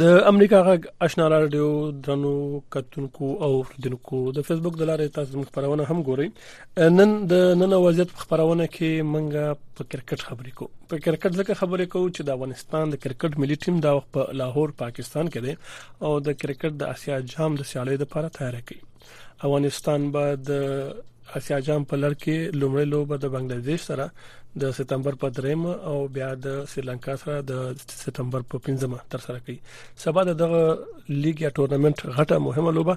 د امریکا غږ آشنا رادیو درنو کتونکو او اوریدونکو د فیسبوک د لارې تاسو موږ خبرونه هم ګورئ نن د نن وضعیت خبرونه کې منګه په کرکټ خبرې کو په کرکټ ځکه خبرې کو چې د افغانستان د کرکټ ملي ټیم دا وخت په لاهور پاکستان کې دی او د کرکټ د اسیا جام د سیالۍ لپاره تیاری کوي افغانستان به د اسیا جام په لړ کې لومړی لوبه د بنگلاديش سره د سپتمبر په 3 او بیا د سریلانکا سره د سپتمبر په 15 تر سره کوي سبا د دغه لیګ یا ټورنمنت غټه مهمه لوبه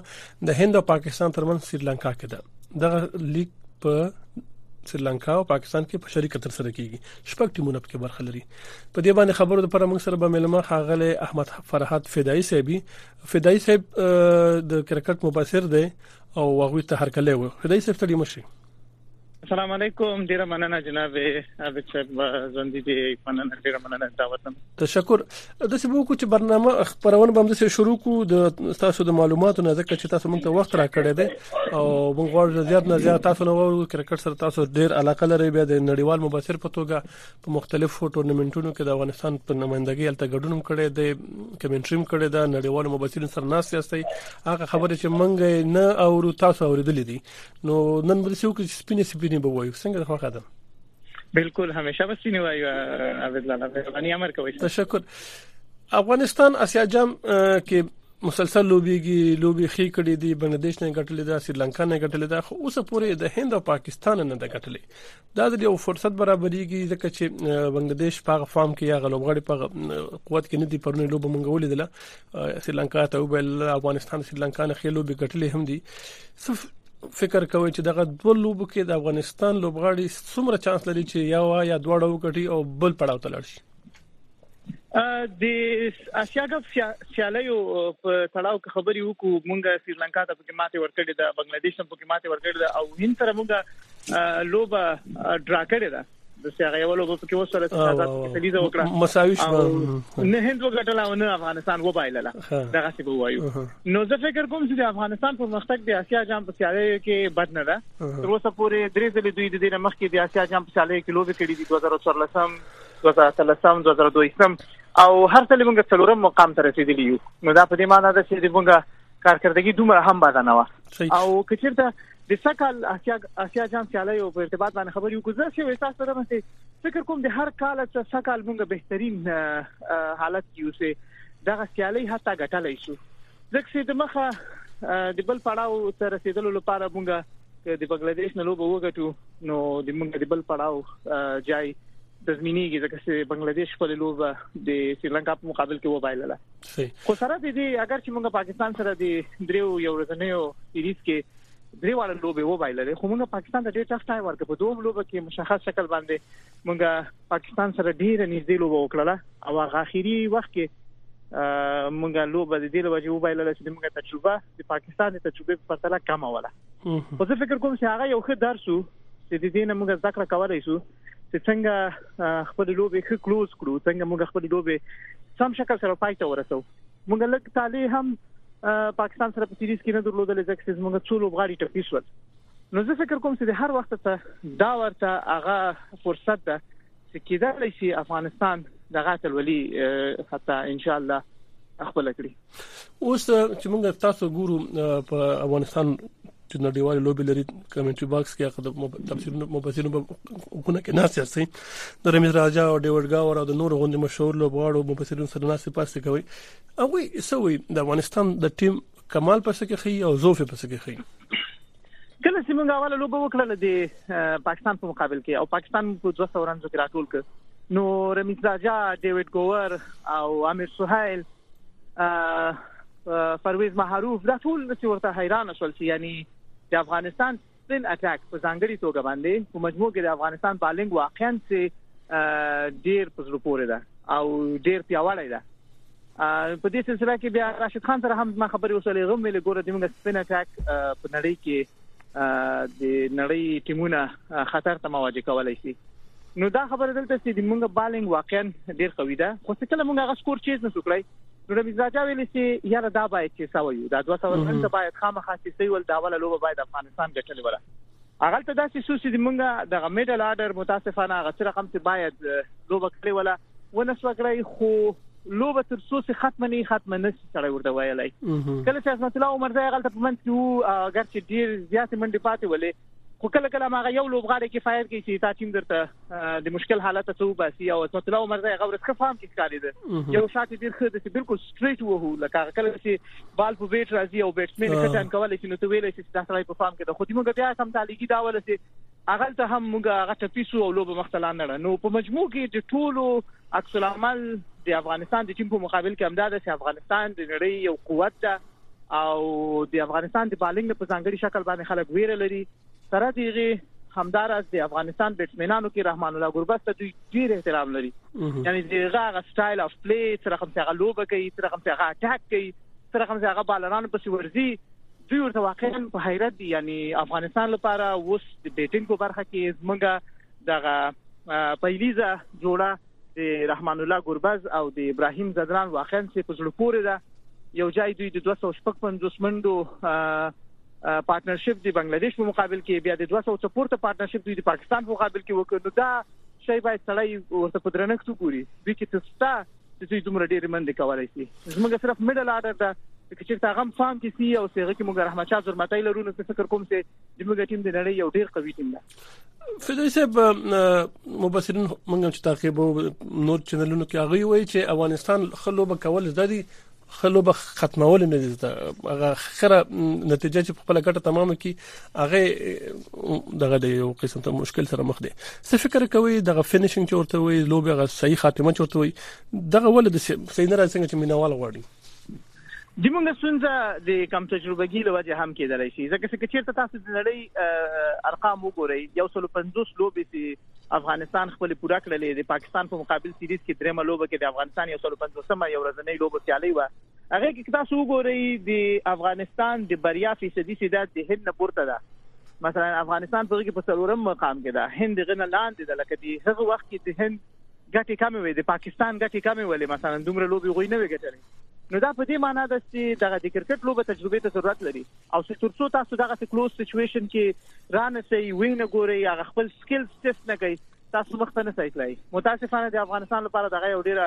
د هند او پاکستان ترمن سریلانکا کې ده دغه لیګ په سریلانکا او پاکستان کې په شریکه تر سره کیږي شپږ ټیمونه پکې برخه لري په دې باندې خبرو لپاره موږ سره به ملما خاغله احمد فرحات فدایي صاحب فدای صاحب د کرکټ مبصر دی او هغه ته هر کله و فدای صاحب ته مشي السلام علیکم ډیر مننه جناب عابد صاحب ژوند دي مننه ډیر مننه دا وطن تشکر د سبو کو چې برنامه خبرونه باندې سره شروع کو د تاسو د معلوماتو نه ځکه چې تاسو موږ ته وخت راکړی دی او موږ غواړو زیات نه زیات تاسو نو کرکټ سره تاسو ډیر علاقه لري بیا د نړیوال مبصر په توګه په مختلفو ټورنمنټونو کې د افغانستان په نمائندګۍ الته ګډون هم کړی دی کمنټري هم کړی دا نړیوالو مبصرین سره ناس یاستي هغه خبره چې منګ نه او تاسو اوریدلې دي نو نن به څوک سپینې سپینې به وایو څنګه د خوخه ده بالکل همیشه به سپینې وایو عبد الله غنی امر کوي تشکر افغانستان اسیا جام کې مسلسل لوبيږي لوبي خې کړې دي بنگلاديش نه ګټلې ده سریلانکا نه ګټلې ده خو اوس پورې د هند او پاکستان نه ده ګټلې دا د یو فرصت برابرېږي ځکه چې بنگلاديش په هغه فارم کې یا غلوبغړي په قوت کې نه دي پرونی لوب مونږ ولیدله سریلانکا ته وبل افغانستان سریلانکا نه خېلو به ګټلې هم دي صرف فکر کوي چې دغه دوه لوبو کې د افغانستان لوبغاړي څومره چانس لري چې یا یا دواړه وکټي او بل پړاو ته لاړ شي د اسیا کپ سیالیو په تړاو کې خبري وکړو مونږه سریلانکا ته پکې ماته ورکړې ده بنگلاديش ته پکې ماته ورکړې ده او هند سره مونږه لوبه ډرا کړې ده د سیاغه یو لوبه پکې وسره چې سلیزه وکړه مساوي شو نه هند وګټل او نه افغانستان وبایلله دا غسی به وایو نو زه فکر کوم چې د افغانستان پر مختګ د اسیا جام په سیالیو کې بد نه ده تر اوسه پورې درې ځلې دوی د دې مخکې د اسیا جام په سیالیو کې لوبه کړې دي 2014 دوه زره اتلسم دوه زره دویستم او هر ځل موږ څلورم مقام ته رسیدلی یو نو دا په دې معنی ده چې موږ کارکردګي دومره هم بده نه و او کچیرته د سکهال اسیا اسیا جام سیالي او په ارتباط باندې خبرې وکړو زه چې احساس لرم چې فکر کوم د هر کال څخه سکهال موږ بهترین حالت کې اوسې دغه سیالي حتی ګټلای شو ځکه چې د مخه د بل پړاو ته رسیدلو لپاره مونږه د بنگلاديش نه لوبه وګټو نو د مونږ د بل پړاو جای تضمینېږي ځکه چې بنگلاديش خپل لوبه د سریلانکا په مقابل کې وبایلله خو سره د دې اگر چې موږ پاکستان سره د دریو یو ورځنیو سیریز کې درې واړه لوبې وبایللې خو موږ پاکستان ته ډېر ټف ټایم ورکړ په دوه لوبو کې مشخص شکل باندې موږ پاکستان سره ډیره نږدې لوبه وکړه او هغه اخیری وخت کې مونږه لوبه د دې لوجه وبایلل چې مونږه تجربه د پاکستان د تجربه په پرتله کم وله خو زه فکر کوم چې هغه یو ښه درس وو چې د دې نه مونږه زده کړه کولای شو چې څنګه خپل لوبي ښه کلوز کړو څنګه مونږ خپل لوبي سم شکل سره پای ته ورسو مونږ لکه تالي هم پاکستان سره په سیریز کې نه درلودل ځکه چې مونږ څو لوبغاړي ټپي شول نو زه فکر کوم چې د هر وخت ته دا ورته هغه فرصت ده چې کېدلی شي افغانستان دغه اتلولي حتی ان شاء الله خپل کړي اوس چې موږ تاسو ګورو په افغانستان چې نړیوال لوبي لري کمنټري باکس کې هغه د تفسیر مبصرین په کونه کې ناس یاستي د رمیز راجا او ډیوډ گاور او د نور غوندي مشهور لوبغاړو مبصرین سره ناس پاسې کوي هغه سوي د افغانستان د ټیم کمال په څه کې خي او زوفه په څه کې خي کله چې موږ اوله لوبه وکړه د پاکستان په مقابل کې او پاکستان په 200 رنزو کې راټول ک نو رمیز راجا ډیوډ ګوور او امیر سہیل فرویز معروف دا ټول چې ورته حیران شول چې یعنی د افغانستان سپن اټک په ځانګړي توګه باندې په مجموع کې د افغانستان بالنګ واقعا سي ډیر په زړه پورې ده او ډیر پیاوړی ده په دې سلسله کې بیا راشد خان سره هم ما خبرې وسولې غو مې ګوره د موږ سپن اټک په نړۍ کې د نړۍ ټیمونه خطر ته مواجه کولای شي نو دا خبره دلته چې موږ بالنګ واقعا ډیر قوي ده خو څه کله موږ هغه سکور چیز نه سکړای رمیز راجا ویلي چې یاره دا باید چې سوي یو دا 200 رن ته باید خامخا چې سوي ول دا ولا لوبه باید افغانستان ګټلې ولا هغه ته داسې سوسې د مونږه د میډل آرډر متاسفانه هغه چې رقم چې باید لوبه کړې ولا ونس وکړی خو لوبه تر څو سي ختم نه ختم نه سي سره ورته ویلای کله چې اسمت الله عمر زای غلط په منځ کې وو اگر چې ډیر زیات منډي پاتې ولې خو کله کله ماغه یو لوبغاړی کې فایر کوي چې تا ټیم درته د مشکل حالت ته وباسي او عصمت الله عمر زه غوړس ښه فارم کې ښکاري ده یو شاته ډیر ښه د بالکل سټریټ وو لکه کله چې بال په بیټ راځي او بیټسمن ښه ټایم کولای شي نو ته ویلې چې دا سړی په فارم کې ده خو دموږ بیا سم تعلیقي دا ولسي هغه ته هم موږ هغه ټپیسو او لوب مختلا نه نو په مجموع کې د ټولو عکس العمل د افغانستان د ټیم په مقابل کې همدا د افغانستان د نړۍ یو قوت ده او د افغانستان د بالینګ په ځانګړي شکل باندې خلک ویره لري سره دیغي همدارس د افغانستان بیټسمنانو کې رحمان الله ګربز ته دوی ډیر احترام لري یعنی دغه هغه سټایل اف پلی چې رقم څنګه لوبه کوي چې رقم څنګه اٹیک کوي چې رقم څنګه بالرانو پسې ورځي دوی ورته واقعا په حیرت دي یعنی افغانستان لپاره اوس د بیټینګ په برخه کې زمونږه دغه پیلیزه جوړه د رحمان الله ګربز او د ابراهیم ځدران واقعا چې په زړه پورې ده یو ځای دوی د 250 منډو پارټنرشپ د بنگلاديش په مقابل کې بیا د 200 څخه پورته پارټنرشپ دوی د پاکستان په مقابل کې وکړ نو دا شی باید سړی ورته په درنښت وګوري دوی کې څه ستا چې دوی دومره ډېر منډه کولای شي زموږ صرف میډل آرډر ده چې چیرته هغه فارم کې سي او سیغه کې موږ رحمت شاه زرمتای لرو نو فکر کوم چې زموږ ټیم د نړۍ یو ډیر قوي ټیم ده فدای صاحب مبصرین موږ چې تعقیبو نور چینلونو کې هغه وایي چې افغانستان خلو به کول زده دي خلو به ختمول نه دي هغه خره نتیجه چې په خپل کټه تمام کی هغه دغه د یو قسم ته مشکل سره مخ دي څه فکر کوي دغه فینیشینګ چې ورته وي لوبه غو صحیح خاتمه چورته وي دغه ول د سینره څنګه چې مینوال غواړي زموږ ستونزه د کم تجربګي له وجې هم کېدلی شي ځکه چې چیرته تاسو د نړۍ ارقام وګورئ یو سل پنځوس لوبې چې افغانستان خپل پوره کړلې د پاکستان په مقابل سیریز کې درېمه لوبه کې د افغانستان یو سل پنځوسمه یو ورځنۍ لوبه سیالي و هغه کې تاسو وګورئ د افغانستان د بریا فیصدي چې دا د هند نه پورته ده مثلا افغانستان په کې په څلورم مقام کې ده هند غنه لاندې ده لکه دی هغه وخت کې د هند ګټې کمې وې د پاکستان ګټې کمې ولې مثلا دومره لوبي غوي نه وي ګټلې نو دا په دې معنی ده چې دغه د کرکټ لوبه تجربه ته ضرورت لري او چې ترڅو تاسو دغه څه کلوز سچويشن کې رانه سي وینه ګوري هغه خپل سکلز ټیسټ نه کوي تاسو مخ ته نه سي تلای متاسفانه د افغانستان لپاره دغه یو ډیره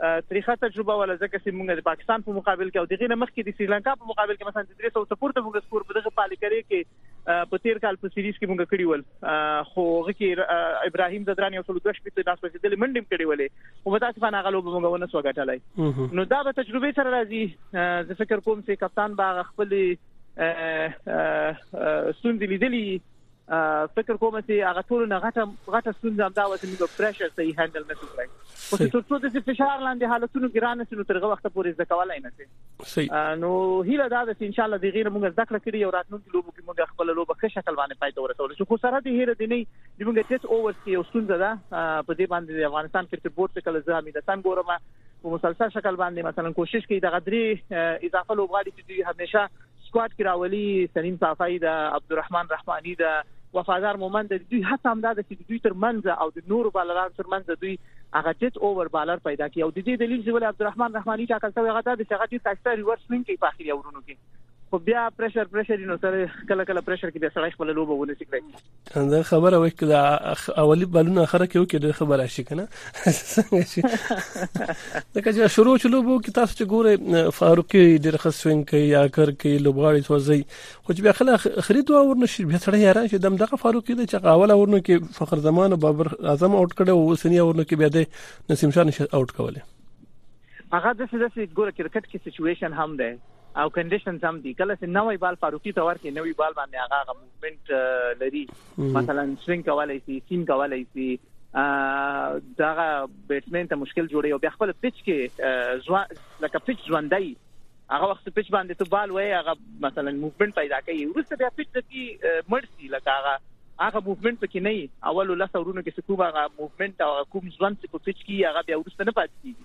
تاریخه تجربه ولا ځکه چې موږ د پاکستان په مقابل کې او دغه نه مخکې د سریلانکا په مقابل کې مثلا د 300 سپورت موږ سکور په دغه پالیکري کې په تیر کال په سیریز کې موږ کړی ول خو هغه کې ابراهیم ځدران یو څل دوه شپې ته ناسو چې دل منډم کړی ولې او تاسو باندې غلو به موږ ونه سو غټلای نو دا به تجربه سره راځي زه فکر کوم چې کپتان باغ خپل سوند لیدلی فکر کوم چې هغه ټول نه غټه غټه ستونزه هم دا و چې موږ پرېشر صحیح هندل نشو کړای خو چې څو د فشار لاندې حالتونو ګران شنو ترغه وخت پورې ځکولای نه شي نو هیله دا ده چې ان شاء الله دغه موږ زده کړه کړې او راتلونکي لوبو کې موږ خپل لوبه ښه شکل باندې پاتې ورسول شو خو سره دې هره دني د موږ ټیټ اوورز کې یو ستونزه ده په دې باندې د افغانستان کرکټ بورډ څخه لږه امید سم ګورم په مسلسل شکل باندې مثلا کوشش کوي د غدري اضافه لوبغاړي چې دوی همیشه سکواډ کې راولي سلیم صافی ده عبدالرحمن رحماني ده وفادار مومند د دوی هڅه هم دا ده چې دوی تر منځ او د نورو بالرانو تر منځ دوی هغه جټ اوور بالر پیدا کړي او د دې دلیل چې ولې عبدالرحمن رحماني ټاکل شوی هغه دا دی چې هغه ډیر ښایسته ریورس سوینګ کوي په اخري اورونو کې خو بیا پریشر پریشر نو سره کله کله پریشر کې بیا سړی خپل لوبه ونشي کړی دا خبره وای چې دا اولی بالونه اخره کې وکړي ډېر خبره شي کنه څنګه شي دا چې شروع چلو بو کې تاسو چې ګوره فاروقي ډېر خسوین کوي یا کر کوي لوبغاړي سوځي خو چې بیا خلا خرید وا ورن شي بیا سړی یاره چې دم دغه فاروقي د چې قاول ورن کې فخر زمان او بابر اعظم اوټ کړي او سنیا ورن کې بیا د نسیم شاه نشه اوټ کوله هغه د څه د څه ګوره کرکټ کې سچويشن هم ده او کنډیشنز هم دي کله چې نوې بال فاروقي تور کې نوې بال باندې هغه موومنت لري مثلا سوینګ کولای شي سیم کولای شي دا بیټسمن ته مشکل جوړي او بیا خپل پیچ کې ځوان لکه پیچ ژوندۍ هغه وخت پیچ باندې ته بال وای هغه مثلا موومنت پیدا کوي ورسته بیا پیچ دکی مرسي لکه هغه هغه موومنت پکې نه اول لس اورونو کې کوم هغه موومنت او کوم ځوان چې په پیچ کې هغه بیا ورسته نه پاتې کیږي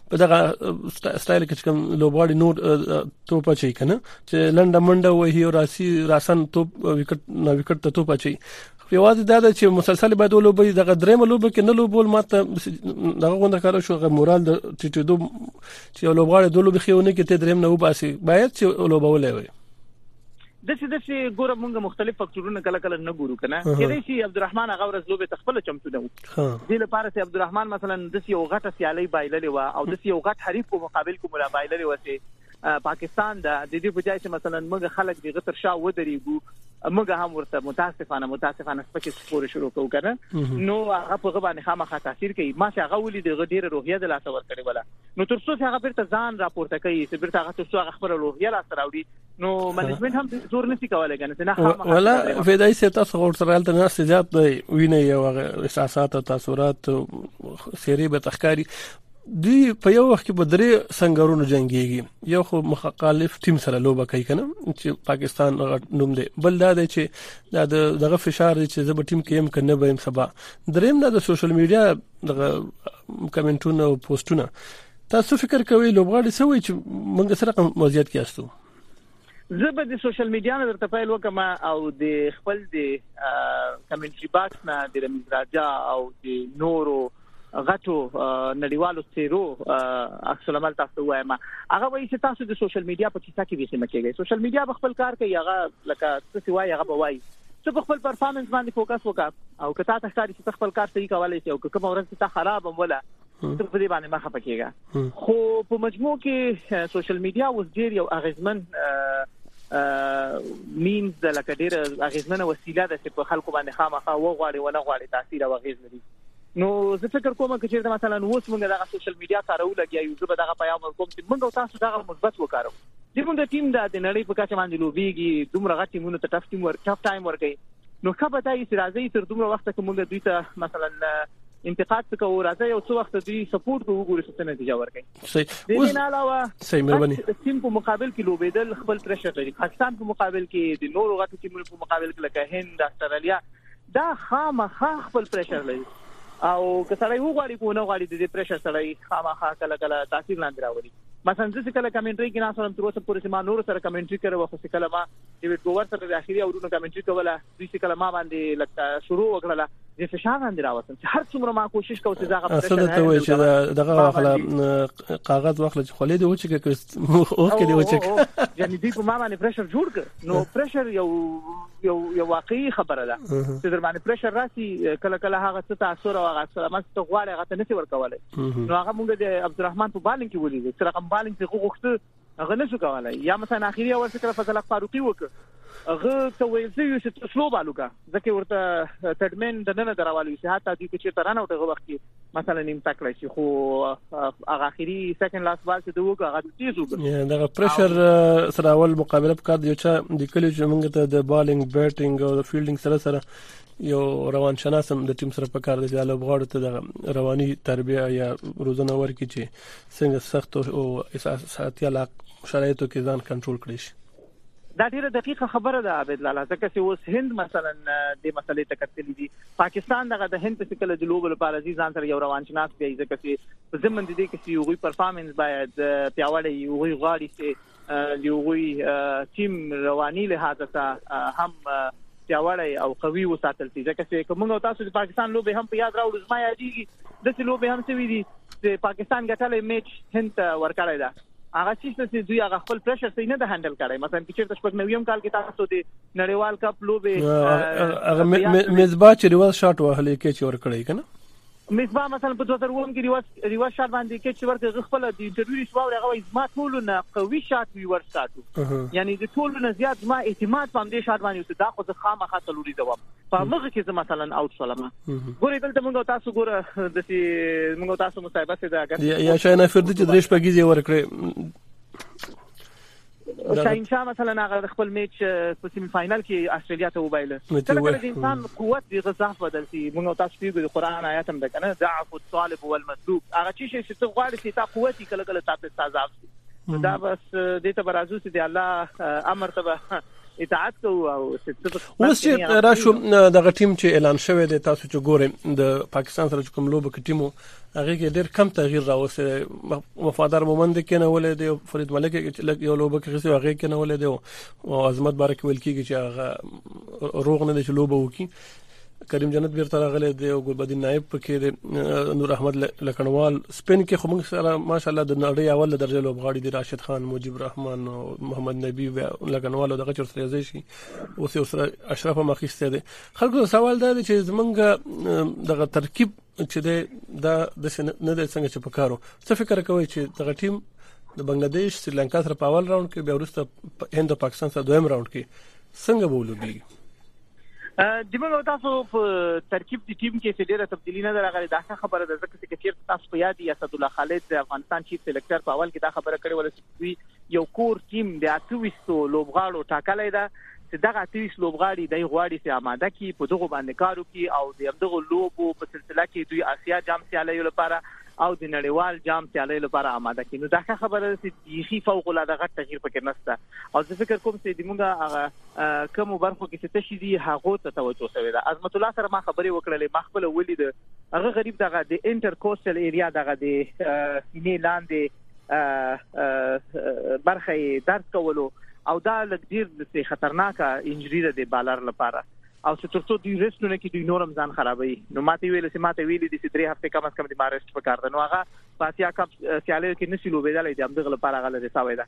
په دغه سټایل کې کوم لوبغاړي نور توپ اچي کنه چې لنډه منډه وهي او راسي راسن توپ وکټ نه وکټ ته توپ اچي یوازې دا ده چې مسلسل باید ولوبي دغه درېمه لوبه کې نه لوبول ماته دغه غونډه کار شو غو مورال د ټیټېدو چې لوبغاړي د لوبي خېونه کې ته درېم نه وباسي باید چې لوبولې وي دسي دسي ګوره مونږ مختلف فاکتورونه کله کله نه ګورو کنه کله چې عبدالرحمن هغه ورځ لوبه تخپل چمتو نه و دې لپاره چې عبدالرحمن مثلا دسي یو غټه سیالي بایللې و او دسي یو غټ حریف په مقابل کې ملا بایللې و چې پاکستان د دې په ځای چې مثلا موږ خلک دغه تر شا ودرېګو موږ هم ورته متاسفانه متاسفانه سپکه سپور شروع کوو کنه نو هغه په غبانې خامخا تاثیر کوي ما چې هغه ولې د ډیره روحیه د لاس ور کړی ولا نو تر څو هغه بیرته ځان راپورته کوي چې بیرته هغه تر څو هغه خپل روحیه لاس راوړي نو منیجمنت هم زور نسی کولای کنه څنګه خامخا ولا فدای سي تاسو غوړ سره تل نه زیات دی ویني یو احساسات او تاثیرات سری به تخکاری دوی په یو وخت کې په درې سنگرونو جنگيږي یو خو مخالف ټیم سره لوبه کوي کنه چې پاکستان نوم دی بل دا دی چې دا دغه فشار دی چې زه به ټیم کې يم کنه به يم سبا دریم دا د سوشل میډیا دغه کمنټونه او پوسټونه تاسو فکر کوئ لوبغاړي څه وایي چې موږ سره کوم وضعیت کې استو زه به د سوشل میډیا نه درته پیل وکم او د خپل د کمنټري باکس نه د رمیز راجا او د نورو غټو نړیوالو سیرو عکس العمل تاسو وایم هغه وایي چې تاسو د سوشل میډیا په کیسه کې ویسه مکیږئ سوشل میډیا په خپل کار کوي هغه لکه څه سی وایي هغه به وایي ته په خپل پرفارمنس باندې فوکس وکړه او که تاسو ښکاري چې خپل کار صحیح کولای شي او که کوم ورځ ته خراب هم ولا ته په دې باندې مخه پکېږي خو په مجموع کې سوشل میډیا اوس ډیر یو اغیزمن مینز د لکه ډیر اغیزمنه وسیله ده چې په خلکو باندې خامخا و غواړي و نه غواړي تاثیر او اغیز لري نو زه فکر کوم چې چیرته مثلا اوس موږ دغه سوشل میډیا کارو لګیا یو زه به دغه پیغام ورکوم چې موږ تاسو دغه مثبت وکارو چې موږ ټیم د نړۍ په کچه باندې لوبيږي دومره غټي مونږ ته ټف ټیم ور ټف ټایم ورکړي نو خبره دا یې چې راځي تر دومره وخت چې موږ دوی ته مثلا انتقاد څه کوو راځي یو څو وخت دوی سپورټ کوو ګوري څه نتیجه ورکړي صحیح اوس نه علاوه صحیح مهرباني ټیم په مقابل کې لوبېدل خپل پرېشر لري پاکستان په مقابل کې د نورو غټو ټیمونو په مقابل کې لکه هند استرالیا دا خامخا خپل پرېشر لري او که سړی وغواړي کو نه غواړي د دې پرېشر سړی خامخا کله کله تاثیر لاندې راوړي مثلا زه کله کمنټري کې ناسم تر اوسه پورې ما نور سره کمنټري کړو خو کله ما ډیوډ ګوور سره د اخیری اورونو کمنټري کوله دوی چې کله ما باندې لکه شروع وکړه د فشار باندې راوستم چې هر څومره ما کوشش کوم چې دا غوښتل شي ته وایي چې دغه واخله کاغذ واخله چې خولې دی و چې کې او کې دی و چې یعنی دې په ما باندې پريشر جوړ ک نو پريشر یو یو یو واقعي خبره ده چې در باندې پريشر راسي کله کله هغه څه تاثیر او هغه څه ما څه غواړي هغه ته نشي ورکولای نو هغه مونږ د عبدالرحمن په بالینګ کې ولې چې رقم بالینګ څخه غوښته هغه نه شو کولای یا مثلا اخیری اول څه کړه فضل فاروقي وکړ هغه ته ویل شوی چې ته سلو بالو کا ځکه ورته تډمن د نن دراوالو شي حتی دوی چې ترانه وټغه وخت کې مثلا نیم تکړه شي خو هغه اخیری سیکنډ لاس بال چې دوی هغه تیز وګ دا پرشر سره اول مقابله وکړ یو چې د کلی چې موږ ته د بالینګ بیټینګ او د فیلډینګ سره سره یو روان شناسم د ټیم سره په کار دی چې لوبغاړو ته د رواني تربیه یا روزنه ورکړي چې څنګه سخت او احساساتي علاق شرایطو کې ځان کنټرول کړی شي دا ډیره دقیقه خبره ده عبد لالا ځکه چې اوس هند مثلا د مسلې ته کتلې دي پاکستان دغه د هند په شکل د لوبو لپاره ځي ځان سره یو روان شناس دی ځکه چې زموږ د دې کې یو غوي پرفارمنس باید پیاوړی یو غوي غاړي چې د هغوی ټیم رواني لحاظ ته هم پیاوړی او قوي وساتل شي ځکه چې کومه تاسو د پاکستان لوبه هم په یاد راوړو زما یادېږي د څه لوبه هم څه وی دي چې پاکستان ګټلې میچ هند ورکړی دا هغه چې دوی هغه خپل پرېشر سي نه د هندل کړي مثلا چې چیرته شپږ نویم کال کې تاسو د نړیوال کپ لوبه هغه مزبا چې ریوال شاټ وهلې کې چې ور کړی کنه مصباح مثلا په 2009 کې ریوس ریوس شات باندې کې چې ورته غ خپل د انټرویو لري شو هغه وایي ما ټول نه قوي شات وی ور ساتو یعنی د ټول نه زیات ما اعتماد پام دې شات باندې وته دا خو زه خامخا تلوري دوام په مغه کې زه مثلا اوټ سلام ګورې دلته موږ تاسو ګوره د سي موږ تاسو مصاحبه سي دا یا شاینه فرد چې درش پګیزي ور کړې شاهین شاه مثلا هغه خپل میچ په سیمی فائنل کې استرالیا ته وبایله کله کله د انسان قوت دی غزاف بدل شي موږ تاسو پیږو د قران آیات هم ده کنه ضعف الطالب والمطلوب هغه چې شي چې ته غواړې چې تا قوت کله کله تاسو تازاب شي دا بس دې ته برازو چې د الله امر ته اطاعت کوو او اوس چې راشو دغه ټیم چې اعلان شوی دی تاسو چې ګورئ د پاکستان سره کوم لوب کې ټیمو هغه کې ډېر کم تغییر راوستي دی وفادار مومند کې نه ولې دی فرید ملک کې یو لوبه کې څه هغه کې نه ولې دی او عظمت بار کې ویل کېږي چې هغه روغ نه دی چې لوبه وکړي کریم جنت بیرته راغلی دی او ګلبدین نائب پکې دی نور احمد لکنوال سپین کې خو موږ سره ماشاالله د نړۍ اول درجه لوبغاړي دی راشد خان موجب رحمان او محمد نبی لکنوال دغه چر سره ځای شي او سره اشرف مخیسته دی خلکو سوال دا دی چې زمونږ دغه ترکیب چې دا د نه د څنګه چې په کارو څه فکر کوي چې دغه ټیم د بنگلاديش سریلانکا سره په اول راوند کې بیا وروسته هند او پاکستان سره دویم راوند کې څنګه بولوږي د موږ تاسو په ترکیب د ټیم کې څه ډیره تبدیلی نه راغلي دا خبره ده ځکه چې کثیر تاسو په یاد یې اسد الله خالد د افغانستان چیف سلیکټر په اول کې دا خبره کړې ول چې دوی یو کور ټیم د اته ویشتو لوبغاړو ټاکلی ده چې دغه اته ویشت لوبغاړي دی غواړي چې آماده کړي په دغو باندې کار وکړي او د همدغو لوبو په سلسله کې دوی اسیا جام سیالیو لپاره او د نړیوال جام سیالیو لپاره آماده کړي نو دا ښه خبره ده چې بیخي فوق العاده غټ تغییر پکې نشته او زه فکر کوم چې د موږ هغه کوم برخو کې چې تشې دي هغه ته توجه شوې ده عظمت الله سره ما خبرې وکړلې ما خپل ولید هغه غریب دغه د انټر کوسټل ایریا دغه د سینې لاندې برخه درد کولو او دا لږ ډیر د خطرناک انجری ده د بالر لپاره او چې ترڅو دوی ریسټ نه کړي دوی نورم ځان خرابوي نو ماته ویل چې ماته ویل دي چې درې هفته کم از کم د مارست په کار ده نو هغه فاتیا کپ سیالیو کې نشي لوبېدلی د همدغه لپاره غل دي سوي ده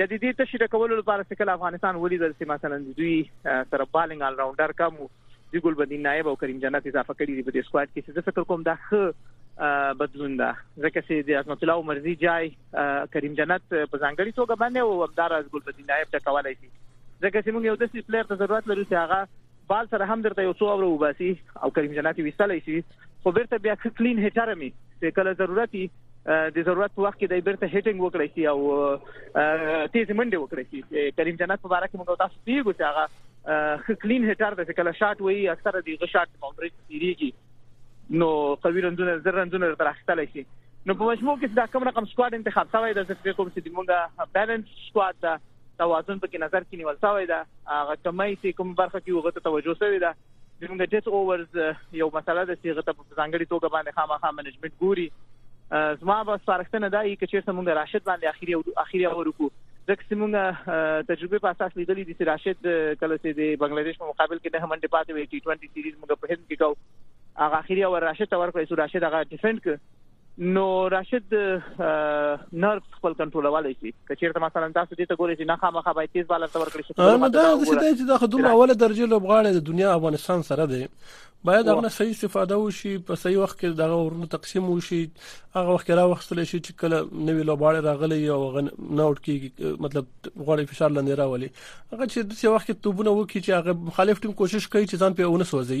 د دې ته شي ټکول لپاره چې کله افغانستان ولیدل چې مثلا دوی سره بالینګ آل راونډر کم وو دي ګلبدین نایب او کریم جنت اضافه کړي دي په دې سکواډ کې چې زه فکر کوم دا ښه بدلون ده ځکه چې د عظمت الله عمرزي جای کریم جنت په ځانګړي توګه باندې او همدار از ګل بدین نایب د کولای شي ځکه چې موږ یو داسې پلیئر ته ضرورت لرو چې هغه بال سره هم درته یو څو اور وباسي او کریم جنت ویستلای شي خو بیرته بیا کلین هټر می چې کله ضرورتي د ضرورت په وخت کې د بیرته هټینګ وکړی شي او تیز منډه وکړی شي کریم جنت په اړه کې موږ تاسو پیګو چې هغه خکلین هټر د کله شاټ وی اکثره دی غ شاټ باونډری تیریږي نو قوی رنځونه زر رنځونه تر اخستل شي نو په مجموع کې دا کوم رقم سکواډ انتخاب شوی د ځکه کوم چې موږ بیلانس سکواډ دا توازن په کې نظر کې نیول شوی دا هغه کمای چې کوم برخه کې وغته توجه شوی دا زموږ ډیت اوورز یو مسله ده چې غته په ځانګړي توګه باندې خامخا منیجمنت ګوري زما به سپارښتنه دا یي چې چیرته موږ راشد باندې اخیری او اخیری اور وکړو ځکه چې موږ تجربه په اساس لیدلې دي چې راشد کله چې د بنگلاديش په مقابل کې نه منډه پاتې وي ټي 20 سیریز موږ په هند کې کو هغه اخیری اور راشد تور کړی چې راشد هغه ډیفند کړ نو راشد نرفز خپل کنټرولولای شي که چیرته مثلا تاسو دې ته ګورئ چې نه خامخا باید تیز بالر ته ورکړي شي نو دا د شته چې دا خدوم اوله درجه لوبغاړي د دنیا افغانستان سره دی باید هغه صحیح استفاده وشي په صحیح وخت کې دغه ورونو تقسیم وشي هغه وخت را وختل شي چې کله نوې لوبغاړي راغلي او نه وټ کیږي مطلب غوړي فشار لاندې راولي هغه چې د څه وخت توبونه وکړي چې هغه مخالف ټیم کوشش کوي چې ځان په اونس وځي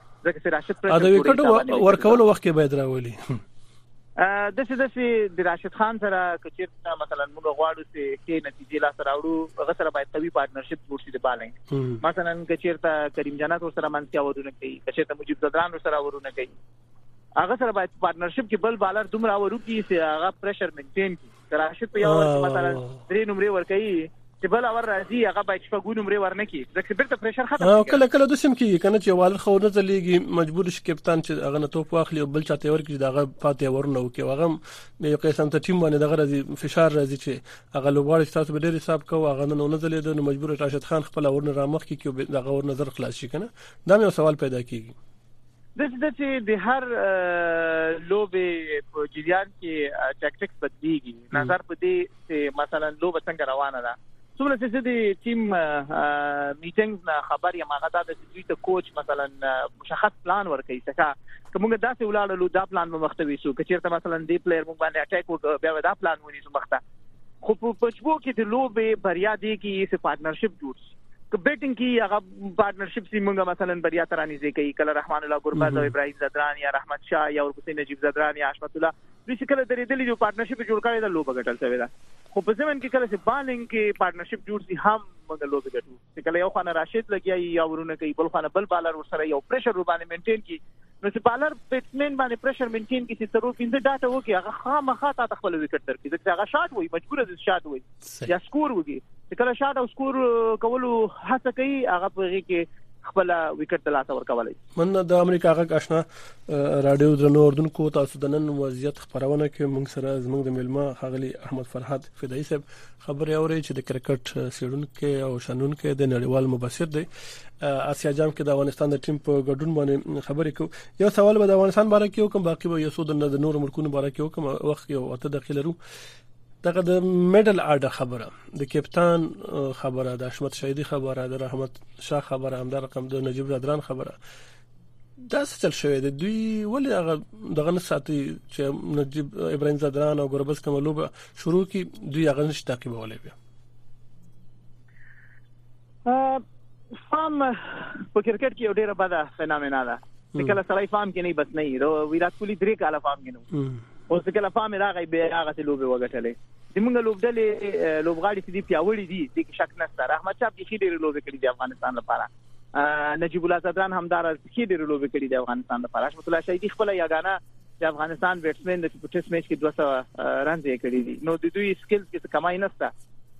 ځکه چې راشد پرې د وکټو ورکول وخت کې باید راولي د څه د سي د راشد خان سره کچیرته مثلا موږ غواړو چې کې نتیجې لا سره وړو هغه سره باید قوي پارټنرشپ جوړ شي د بالنګ مثلا کچیرته کریم جنات سره منځ ورونه کوي کچیرته مجيب زدران سره ورونه کوي هغه سره باید پارټنرشپ کې بل بالر دومره ورو کی چې هغه پريشر مینټین کړي راشد په یو ورځ کې مثلا درې نمرې ورکوي چې بل اور راځي هغه باید شپږ نمرې ورنکي ځکه بیرته پرېشر ختم او کله کله د سم کې کنه چې والد خو نه ځلېږي مجبور شي کپتان چې هغه نه توپ واخلي او بل چاته ورکړي چې دغه پاتې ورنه وکي هغه د یو قسم ته ټیم باندې دغه راځي فشار راځي چې هغه لوبغاړي چې تاسو به ډېر حساب کوو هغه نه نه ځلېد نو مجبور راشد خان خپل ورنه رامخ کې کې دغه ورنه زر خلاص شي کنه دا مې سوال پیدا کیږي داسې ده چې د هر لوبې په جریان کې ټاکټکس بدلیږي نظر په دې چې مثلا لوبه څنګه روانه ده څومره چې د ټیم میټینګز نه خبر یم هغه دا د دوی ته کوچ مثلا مشخص پلان ورکړي څنګه کومه داسې ولاړلو دا پلان به مخته ویسو کچیرته مثلا دی پلیئر مونږ باندې اٹیک وکړ بیا دا پلان ونیسو مخته خو په پښبو کې د لوبې بریا دی کې یې پارټنرشپ جوړ شي که بیټینګ کې هغه پارټنرشپ سي مونږه مثلا بریا ته رانږدې کوي کله رحمان الله ګربز او ابراهيم زدران یا رحمت شاه یا ورپسې نجیب زدران یا حشمت الله دوی چې کله درېدلې دي پارټنرشپ جوړ کړی دا لوبه ګټل شوې ده خو په زمن کې کله چې بالینګ کې پارټنرشپ جوړ شي هم موږ لوبه ګټو چې کله یو خانه راشد لګیا یا ورونه کوي بل خانه بل بالر ورسره یو پرېشر ور باندې مینټین کی نو چې بالر بیټسمن باندې پريشر مینټین کړي چې څلور پنځه ډاټه وکړي هغه خامخا تا ته خپل وکټ درکړي ځکه هغه شاټ وای مجبور دي شاټ وای یا سکور وږي چې کله شاټ او سکور کولو هڅه کوي هغه په غي کې خپل وکټ د لاس ورکولای مننه د امریکا غږ آشنا رادیو درنو اردوونکو تاسو د نن وضعیت خبرونه کې موږ سره زموږ د ملما خغلی احمد فرحت فدایي صاحب خبرې اوري چې د کرکټ سیړونکو او شنونکو د نړیوال مبصر دی اسیا جام کې د افغانستان د ټیم په ګډون باندې خبرې کو یو سوال به د افغانستان باره کې وکم باقي به یو څو د نور ملکونو باره کې وکم وخت یو اته دقیقې لرو دغه د میډل ارډر خبره د کپتان خبره د حشمت شهیدی خبره د رحمت شاه خبره هم د رقم د نجیب رادران خبره دا څه چل شوې ده دوی ولې هغه دغه نه ساتي چې نجيب ابراهيم زدران او ګربز کملوبه شروع کی دوی هغه نشي تعقیبولې بیا فام په کرکټ کې یو ډیره بده فینامنا ده چې کله سړی فام کې نه بس نه یو ویرات کولی درې کاله فام کې نه اوس کله فام راغی به هغه ته لوبه وګټلې زمونږ لوبډلې لوبغاړي چې دی پیاوړي دي د شک نشته رحمت شاه بيخي ډېر لوبه کړې د افغانستان لپاره نجیب الله زدران هم دار کې ډېر لوبي کړې د افغانستان لپاره حشمت الله شهیدی خپل یګانه د افغانستان بیټسمن د ټیسټ میچ کې 200 رنز یې کړې دي نو د دوی سکلز کې څه کمای نشته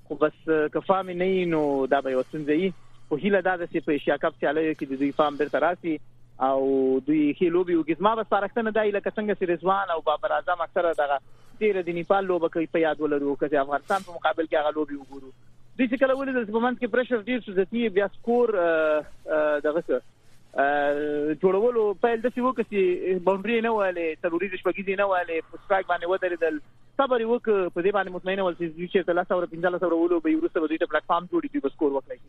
خو بس کفام نه نو دا به وسنځي په هیله دا د سي په ایشیا کپ سیالیو کې د دوی فارم بیرته راسي او دوی هی لوبي وګز ما بس پارښتنه دای لکه څنګه چې رضوان او بابر اعظم اکثره دغه ډیر د نیپال لوبه کوي په یاد ولرو که افغانستان په مقابل کې هغه لوبي وګورو دوی چې کله ولیدل چې په منځ کې پرشر ډیر شو ځکه بیا سکور دغه څه جوړولو پیل د څه وکړ چې باونډري نه والي تروریز شپږیزي نه والي په سټرایک باندې ودرېدل صبر وک په دې باندې مطمئنه ول چې دوی چې تل سره 15 سره ولو به ورسره دوی ته پلیټ فارم جوړ کړي بس کور وکړي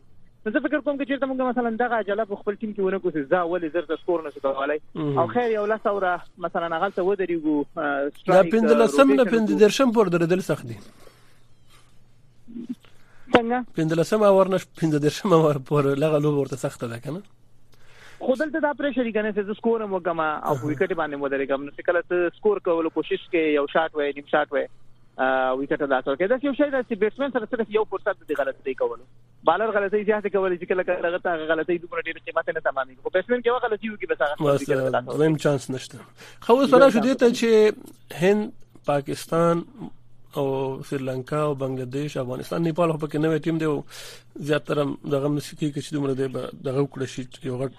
نو زه فکر کوم چې چیرته موږ مثلا دغه عجله په خپل ټیم کې ونه کوو چې ځا ولې زر د سکور نه سکوالای او خیر یو لاسه وره مثلا هغه ته ودرېګو دا 15 سم نه 15 شم پر درېدل سخت دي څنګه پندلسمه اور نه 15مه اور پر لغه لوب ورته سخته ده کنه خو دلته دا پرې شری کنه چې سکور مو کما او وکټ باندې مو درې کم نو کله ته سکور کولو کوشش کې یو شاټ وای نیم شاټ وای وکټ دا څور کې دا یو شی دا چې بیټسمن سره صرف یو فرصت دی غلط دی کولو بالر غلطۍ زیاتې کولې چې کله کله غته هغه غلطۍ دومره ډېر قیمت نه تمامېږي خو بیټسمن کې هغه غلطي وکړي بس هغه دویم چانس نشته خو سره شو دي ته چې هند پاکستان او سریلانکا او بنگلاديش افغانستان نیپال خو پکې نوې ټیم دی زیاتره دغه مسکی کې چې دومره دی دغه وکړ شي یو غټ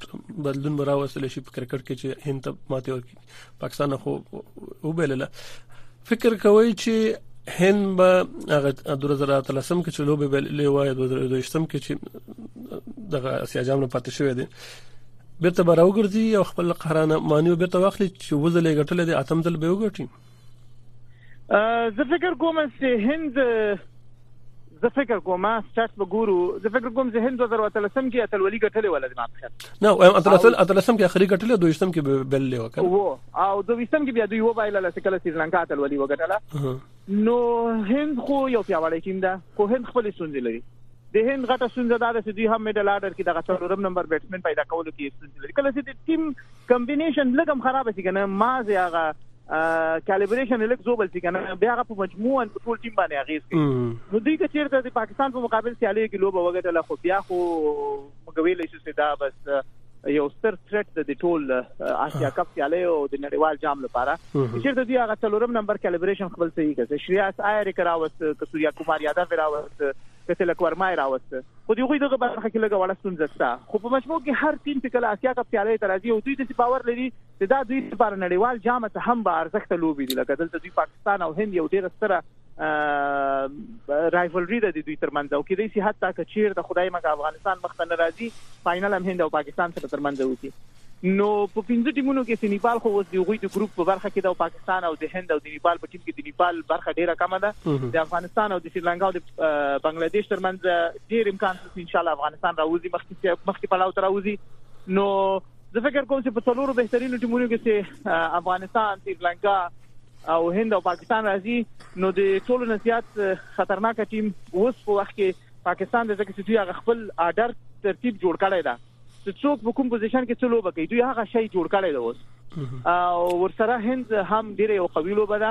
بدلون براوستل شي په کرکټ کې چې هند ته ماته ورکړي پاکستان خو وبلله فکر کوي چې هند به هغه 2013 کې چې لوبه بلې وای 2022 کې چې دغه اسیا جام نه پاتې شوې دي بیرته به راوګرځي او خپل قهرانه مانیو بیرته واخلي چې وزلې ګټلې د اتم دل به وګټي زه فکر کوم چې هند زه فکر کوم سټاټ به ګورو زه فکر کوم چې هند 2013 کې اتلولي ګټلې ولا د ماپخه نه او اتلسل اتلسم کې اخري ګټلې دویشتم کې بل له وکړ وو او دویشتم کې بیا دوی و بایله لکه کله سریلانکا اتلولي وګټله نو هند خو یو پیاوړی ټیم ده خو هند خپل سونځي لري د هند غټه سونځه ده چې دوی هم میډل آرډر کې دغه څلورم نمبر بیټسمن پیدا کولو کې سونځي لري کله چې د ټیم کمبینیشن لګم خراب شي کنه ما زه هغه کالیبریشن لږ زوبل شي کنه بیا هغه په مجموعاً په ټول ټیم باندې اغیز کوي نو دوی که چیرته د پاکستان په مقابل سیالي کې لوبه وګټله خو بیا خو موږ ویلی شو چې دا بس یو ستر ثریټ د ټول آسیا کپ سیالي او د نړیوال جام لپاره چیرته دوی هغه څلورم نمبر کالیبریشن خپل صحیح کړي شریاس آیر کراوست کسوریا کومار یادو راوست کته لکور مای راوست خو دی غوی دغه برخه کې لګه وړه ستونزه ستا خو په مجموع کې هر ټیم چې کله آسیا کپ سیالي ترازی او دوی د باور لري چې دا دوی لپاره نړیوال جام ته هم به ارزښت لوبي دي لکه دلته دوی پاکستان او هند یو ډیر ستره رایولري ده د دوی ترمنځ او کېدای شي حتی که چیر د خدای مګ افغانستان مخته نه راځي فائنل هم هند او پاکستان سره ترمنځ وکړي نو په پنځه ټیمونو کې سنیپال خو اوس د غوي د ګروپ په برخه کې د پاکستان او د هند او د نیپال په ټیم کې د نیپال برخه ډیره کمه ده د افغانستان او د سریلانکا او د بنگلاديش ترمنځ ډیر امکان چې ان شاء الله افغانستان راوځي مخکې مخکې پړاو تر راوځي نو زه فکر کوم چې په څلورو بهترینو ټیمونو کې چې افغانستان، سریلانکا او هند او پاکستان راځي نو د ټولو نسيات خطرناک ټیم اوس په وخت کې پاکستان د ځکه چې دوی هغه خپل آرډر ترتیب جوړ کړی دی چې څوک په کوم پوزیشن کې څه لوبه کوي دوی هغه شی جوړ کړی دی اوس او ورسره هند هم ډیره یو قوي لوبه ده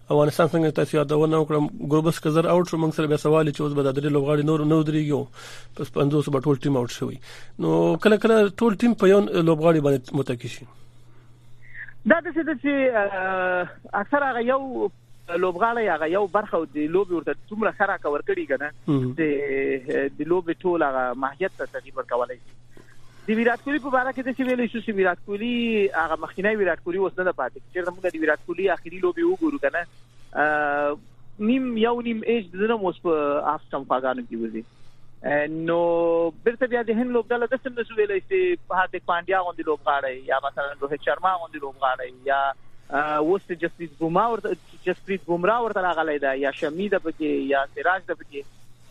افغانستان څنګه تاسو یادونه وکړم ګوربس کزر اوټ شو موږ سره بیا سوال چې اوس به د درې لوغاړي نور نو درېږي پس 500 به ټول ټیم اوټ شوی نو کله کله ټول ټیم په یو لوغاړي باندې متکی شي دا د څه چې اکثر هغه یو لوبغاړی هغه یو برخه د لوبي ورته څومره خره کور کړی کنه د د لوبي ټول هغه ماهیت ته تغیر ورکولای شي د ویرات کولی په اړه کې د څه ویلې شو چې ویرات کولی هغه مخکینی ویرات کولی اوس نه پاتې چې موږ د ویرات کولی اخیری لوبي وګورو کنه نیم یو نیم ایج د نوم اوس په اف سم پاګانو کې وځي نو بیرته بیا د هند لوبډله د سم نسو ویلې چې هارد پاندیا غوندي لوبغاړي یا مثلا روهیت شرما غوندي لوبغاړي یا اوس چې جسپریت بوما ورته جسپریت بومرا ورته راغلی دا یا شمی د پکې یا سراج د پکې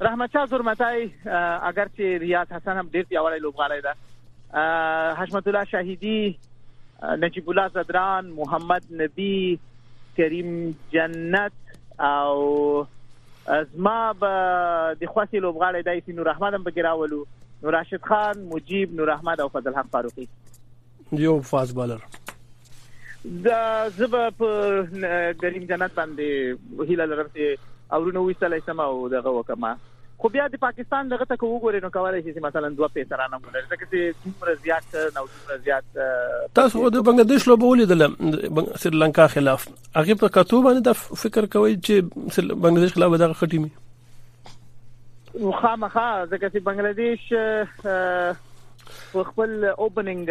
رحمت شاه زرمتای اگر چې ریاض حسن هم ډیر پیاوړی لوبغاړی ده حشمت الله شاهیدی نجیب الله زدران محمد نبی کریم جنت او زما به د خواسي لوبغاړی دای سي نور احمد هم بګراولو نور راشد خان مجيب نور احمد او فضل حق فاروقي یو فاست بالر دا زبا په دریم جنت باندې هیله لرم چې اورونه وېستلای سم او دغه وکما خو بیا د پاکستان دغه ته وګورئ نو کولای شي چې مثلا دوه پیسرانه ولري ځکه چې دومره زیات نو دومره زیات تاسو د بنگلاديش لوبه ولیدل سریلانکا خلاف هغه په کتو باندې د فکر کوي چې بنگلاديش خلاف دغه خټي می خامخا ځکه چې بنگلاديش خپل اوپننګ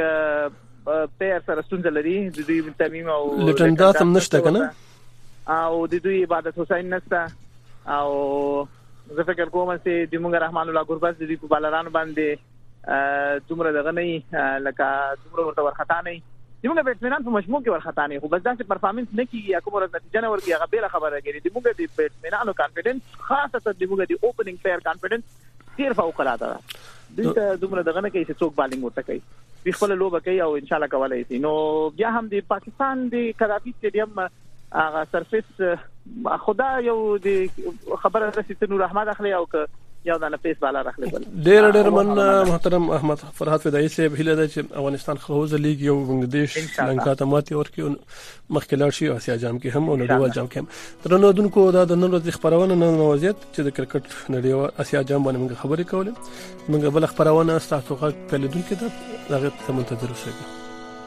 پیر سره ستونزه لري د دوی تمیم او لټن داس هم نشته کنه او د دوی عبادت حسین نشته او زه فکر کوم چې د مونږ رحمان الله ګربز د دوی په بالرانو باندې دومره دغه نه لکه دومره ورته ورختا نه زموږ بیټسمنان په مجموع کې ورختا نه خو بس داسې پرفارمنس نه کیږي یا کومه ورځ نتیجه نه ورکړي هغه بل خبره کوي د موږ د بیټسمنانو کانفیډنس خاصه تر د موږ د اوپننګ پلیئر کانفیډنس ډیر فوق العاده ده دوی ته دومره دغه نه کوي چې څوک بالینګ ورته کوي دوی خپل لوبه کوي او ان شاء الله کولای شي نو بیا هم د پاکستان د قذافي سټیډیم هغه سرفیس خدا یو دی خبره رسې ته نور احمد اخلي او که یو دانه پیس بالا راخلي بل ډیر ډیر من محترم احمد فرحات فدایي صاحب هله ده چې افغانستان خو ځلیږي او بنگلاديش لنکا ته ماتي ورکي مخکې لاړ شي اسیا جام کې هم او نړیوال جام کې هم ترنو دونکو دا د نن ورځې خبرونه نن وضعیت چې د کرکټ نړیوال اسیا جام باندې موږ خبرې کولې موږ بل خبرونه ستاسو غږ کلیدونکو ته دغه ته منتظر اوسئ